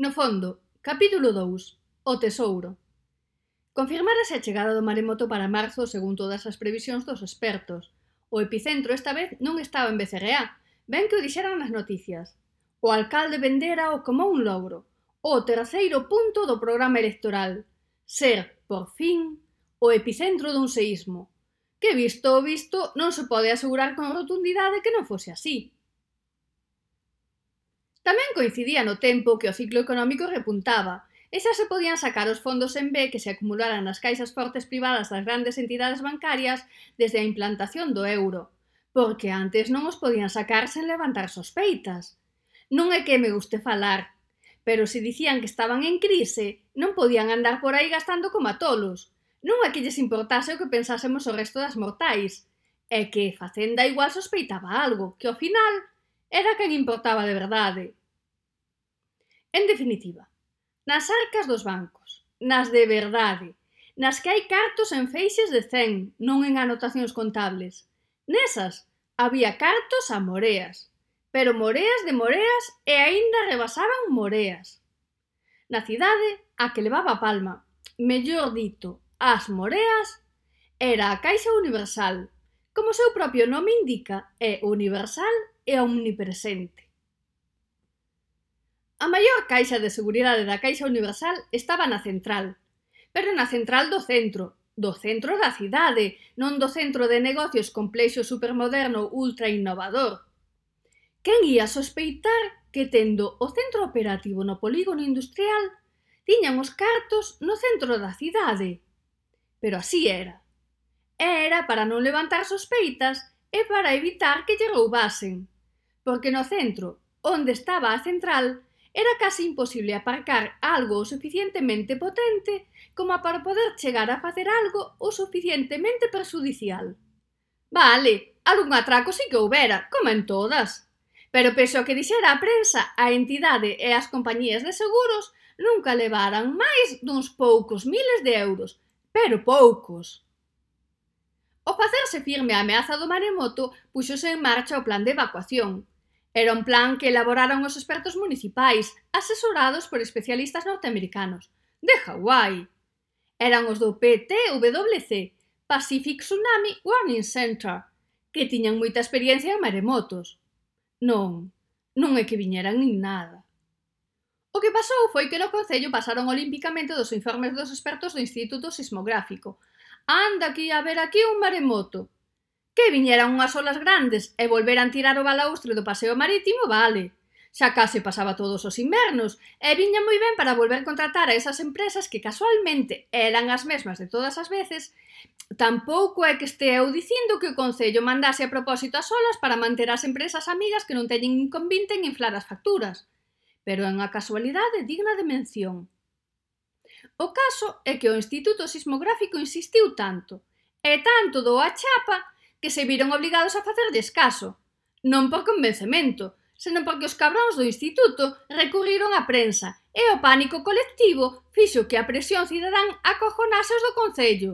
No fondo, capítulo 2. O tesouro. Confirmarase a chegada do maremoto para marzo según todas as previsións dos expertos. O epicentro esta vez non estaba en BCRA, ben que o dixeran nas noticias. O alcalde vendera o como un logro, o terceiro punto do programa electoral, ser, por fin, o epicentro dun seísmo, que visto o visto non se pode asegurar con rotundidade que non fose así. Tamén coincidía no tempo que o ciclo económico repuntaba, e xa se podían sacar os fondos en B que se acumularan nas caixas fortes privadas das grandes entidades bancarias desde a implantación do euro, porque antes non os podían sacar sen levantar sospeitas. Non é que me guste falar, pero se dicían que estaban en crise, non podían andar por aí gastando como a tolos. Non é que lles importase o que pensásemos o resto das mortais, é que Facenda igual sospeitaba algo, que ao final era quen importaba de verdade, En definitiva, nas arcas dos bancos, nas de verdade, nas que hai cartos en feixes de 100, non en anotacións contables. Nesas había cartos a moreas, pero moreas de moreas e aínda rebasaban moreas. Na cidade, a que levaba palma, mellor dito, as moreas, era a Caixa Universal, como o seu propio nome indica, é universal e omnipresente. A maior caixa de seguridade da Caixa Universal estaba na central, pero na central do centro, do centro da cidade, non do centro de negocios complexo supermoderno ultra innovador. Quen ia sospeitar que tendo o centro operativo no polígono industrial, tiñan os cartos no centro da cidade. Pero así era. Era para non levantar sospeitas e para evitar que lle roubasen. Porque no centro, onde estaba a central, Era case imposible aparcar algo o suficientemente potente como para poder chegar a facer algo o suficientemente perxudicial. Vale, algún atraco sí que houbera, como en todas. Pero peso que dixera a prensa, a entidade e as compañías de seguros nunca levaran máis duns poucos miles de euros, pero poucos. Ao facerse firme a ameaza do maremoto, puxose en marcha o plan de evacuación, Era un plan que elaboraron os expertos municipais, asesorados por especialistas norteamericanos, de Hawái. Eran os do PTWC, Pacific Tsunami Warning Center, que tiñan moita experiencia en maremotos. Non, non é que viñeran nin nada. O que pasou foi que no Concello pasaron olímpicamente dos informes dos expertos do Instituto Sismográfico. Anda aquí a ver aquí un maremoto, Que viñeran unhas olas grandes e volveran tirar o balaustre do paseo marítimo, vale. Xa case pasaba todos os invernos e viña moi ben para volver contratar a esas empresas que casualmente eran as mesmas de todas as veces. Tampouco é que estea eu dicindo que o Concello mandase a propósito as olas para manter as empresas amigas que non teñen inconvinte en inflar as facturas. Pero é unha casualidade digna de mención. O caso é que o Instituto Sismográfico insistiu tanto, e tanto do a chapa, que se viron obrigados a facer descaso, non por convencemento, senón porque os cabróns do instituto recurriron á prensa e o pánico colectivo fixo que a presión cidadán acojonase os do Concello.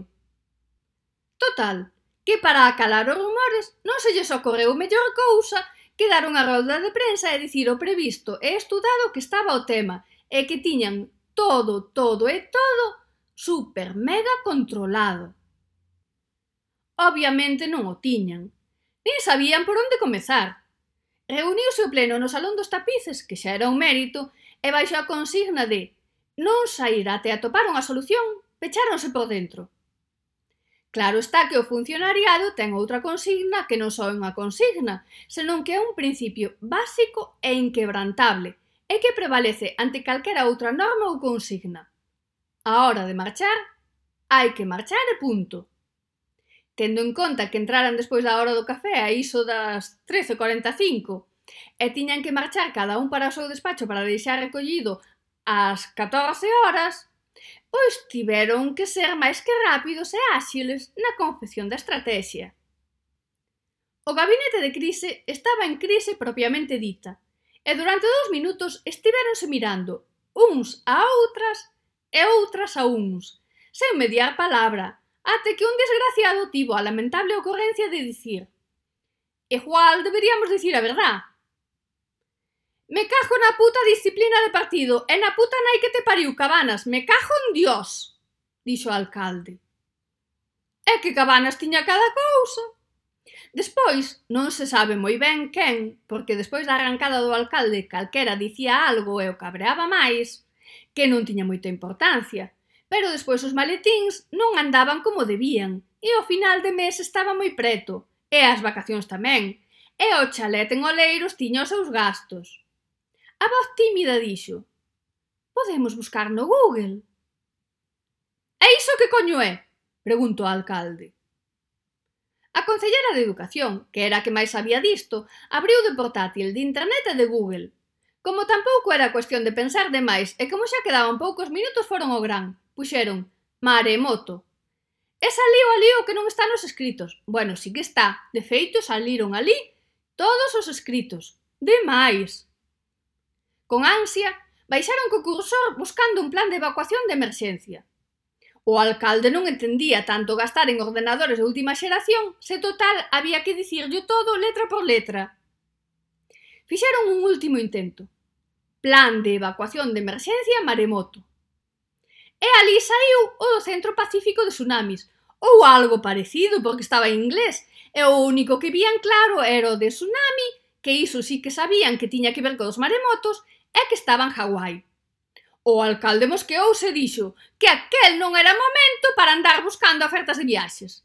Total, que para acalar os rumores non se lles ocorreu mellor cousa que dar unha rolda de prensa e dicir o previsto e estudado que estaba o tema e que tiñan todo, todo e todo super mega controlado. Obviamente non o tiñan. Nin sabían por onde comezar. Reuniuse o pleno no Salón dos Tapices, que xa era un mérito, e baixo a consigna de non sair até atopar unha solución, pecháronse por dentro. Claro está que o funcionariado ten outra consigna que non só é unha consigna, senón que é un principio básico e inquebrantable, e que prevalece ante calquera outra norma ou consigna. A hora de marchar, hai que marchar e punto tendo en conta que entraran despois da hora do café a iso das 13.45 e tiñan que marchar cada un para o seu despacho para deixar recollido ás 14 horas, pois tiveron que ser máis que rápidos e áxiles na confección da estrategia. O gabinete de crise estaba en crise propiamente dita, e durante dous minutos estiveronse mirando uns a outras e outras a uns, sen mediar palabra, até que un desgraciado tivo a lamentable ocorrencia de dicir Igual deberíamos dicir a verdad. Me cajo na puta disciplina de partido e na puta nai que te pariu, Cabanas. Me cajo en Dios, dixo o alcalde. É que Cabanas tiña cada cousa. Despois, non se sabe moi ben quen, porque despois da arrancada do alcalde calquera dicía algo e o cabreaba máis, que non tiña moita importancia, pero despois os maletíns non andaban como debían, e o final de mes estaba moi preto, e as vacacións tamén, e o chalet en Oleiros tiña os seus gastos. A voz tímida dixo, podemos buscar no Google. E iso que coño é? Preguntou o alcalde. A concellera de Educación, que era a que máis sabía disto, abriu de portátil de internet e de Google. Como tampouco era cuestión de pensar demais e como xa quedaban poucos minutos foron ao gran, puxeron maremoto. E saliu ali o que non está nos escritos. Bueno, sí que está. De feito, saliron ali todos os escritos. Demais. Con ansia, baixaron co cursor buscando un plan de evacuación de emerxencia. O alcalde non entendía tanto gastar en ordenadores de última xeración, se total había que dicirlle todo letra por letra. Fixeron un último intento. Plan de evacuación de emerxencia maremoto. E ali saiu o Centro Pacífico de Tsunamis, ou algo parecido, porque estaba en inglés, e o único que vían claro era o de tsunami, que iso sí que sabían que tiña que ver cos maremotos, e que estaba en Hawái. O alcalde mosqueouse e dixo que aquel non era momento para andar buscando ofertas de viaxes.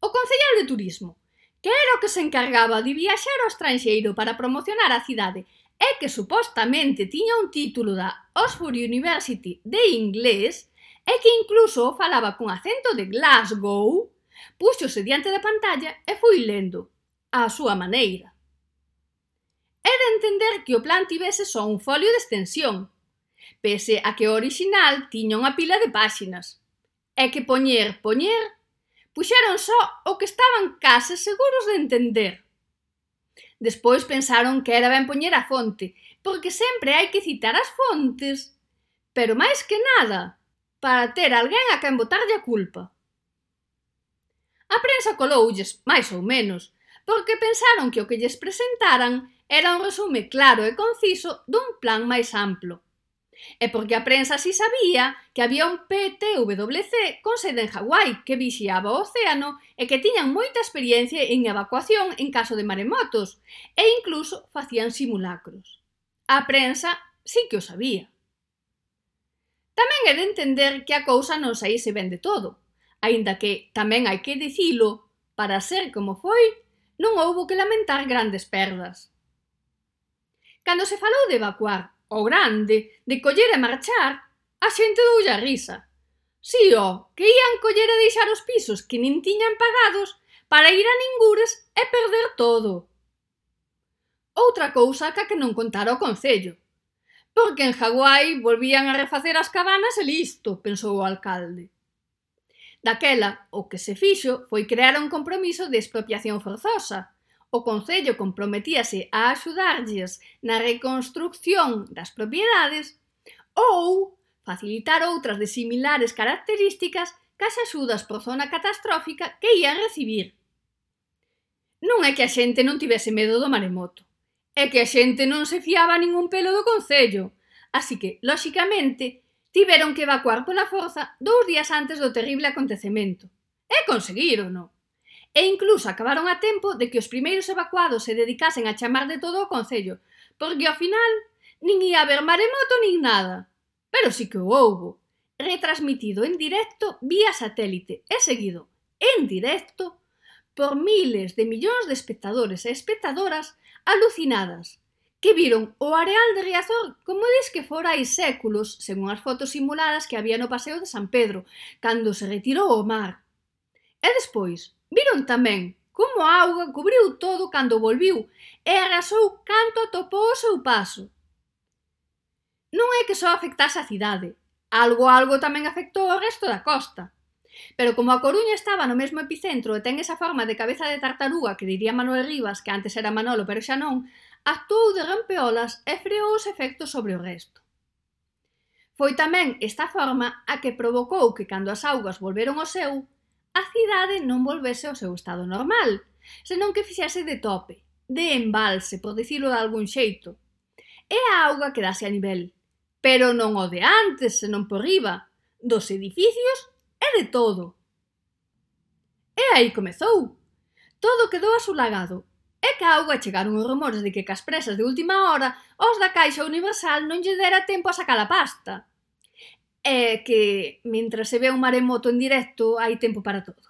O concellal de turismo, que era o que se encargaba de viaxar ao estranxeiro para promocionar a cidade é que supostamente tiña un título da Oxford University de inglés e que incluso falaba con acento de Glasgow, puxose diante da pantalla e foi lendo, á súa maneira. Era entender que o plan tivese só un folio de extensión, pese a que o original tiña unha pila de páxinas, e que poñer, poñer, puxeron só o que estaban case seguros de entender. Despois pensaron que era ben poñer a fonte, porque sempre hai que citar as fontes. Pero máis que nada, para ter alguén a quen botarlle a culpa. A prensa coloulles, máis ou menos, porque pensaron que o que lles presentaran era un resume claro e conciso dun plan máis amplo, E porque a prensa si sabía que había un PTWC con sede en Hawái que vixiaba o océano e que tiñan moita experiencia en evacuación en caso de maremotos e incluso facían simulacros. A prensa sí que o sabía. Tamén é de entender que a cousa non saíse ben de todo, aínda que tamén hai que dicilo, para ser como foi, non houbo que lamentar grandes perdas. Cando se falou de evacuar o grande de coller e marchar, a xente doulle a risa. Si, ó, que ían coller e deixar os pisos que nin tiñan pagados para ir a ningures e perder todo. Outra cousa ca que non contara o Concello. Porque en Hawái volvían a refacer as cabanas e listo, pensou o alcalde. Daquela, o que se fixo foi crear un compromiso de expropiación forzosa, O Concello comprometíase a axudarlles na reconstrución das propiedades ou facilitar outras de similares características cas axudas por zona catastrófica que ia recibir. Non é que a xente non tivese medo do maremoto, é que a xente non se fiaba ningún pelo do Concello, así que, lóxicamente, tiveron que evacuar pola forza dous días antes do terrible acontecemento. E conseguírono e incluso acabaron a tempo de que os primeiros evacuados se dedicasen a chamar de todo o Concello, porque ao final nin ia haber maremoto nin nada. Pero sí que o houbo, retransmitido en directo vía satélite e seguido en directo por miles de millóns de espectadores e espectadoras alucinadas que viron o areal de Riazor como dis que fora hai séculos, según as fotos simuladas que había no paseo de San Pedro, cando se retirou o mar E despois, viron tamén como a auga cubriu todo cando volviu e arrasou canto atopou o seu paso. Non é que só afectase a cidade, algo algo tamén afectou o resto da costa. Pero como a Coruña estaba no mesmo epicentro e ten esa forma de cabeza de tartaruga que diría Manuel Rivas, que antes era Manolo pero xa non, actuou de rampeolas e freou os efectos sobre o resto. Foi tamén esta forma a que provocou que cando as augas volveron ao seu, a cidade non volvese ao seu estado normal, senón que fixese de tope, de embalse, por dicilo de algún xeito. E a auga quedase a nivel, pero non o de antes, senón por riba, dos edificios e de todo. E aí comezou. Todo quedou asulagado, e que a auga chegaron os rumores de que cas presas de última hora os da Caixa Universal non lle dera tempo a sacar a pasta é que, mentre se ve un maremoto en directo, hai tempo para todo.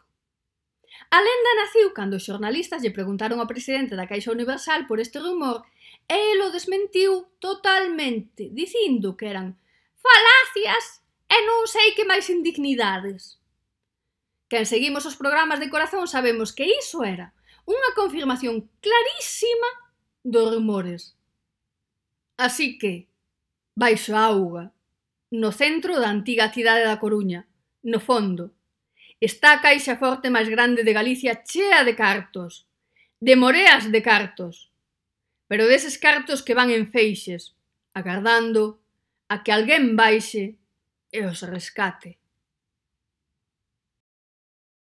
A lenda naciu cando os xornalistas lle preguntaron ao presidente da Caixa Universal por este rumor e el o desmentiu totalmente, dicindo que eran falacias e non sei que máis indignidades. Quen seguimos os programas de corazón sabemos que iso era unha confirmación clarísima dos rumores. Así que, baixo a auga no centro da antiga cidade da Coruña, no fondo. Está a caixa forte máis grande de Galicia chea de cartos, de moreas de cartos, pero deses cartos que van en feixes, agardando a que alguén baixe e os rescate.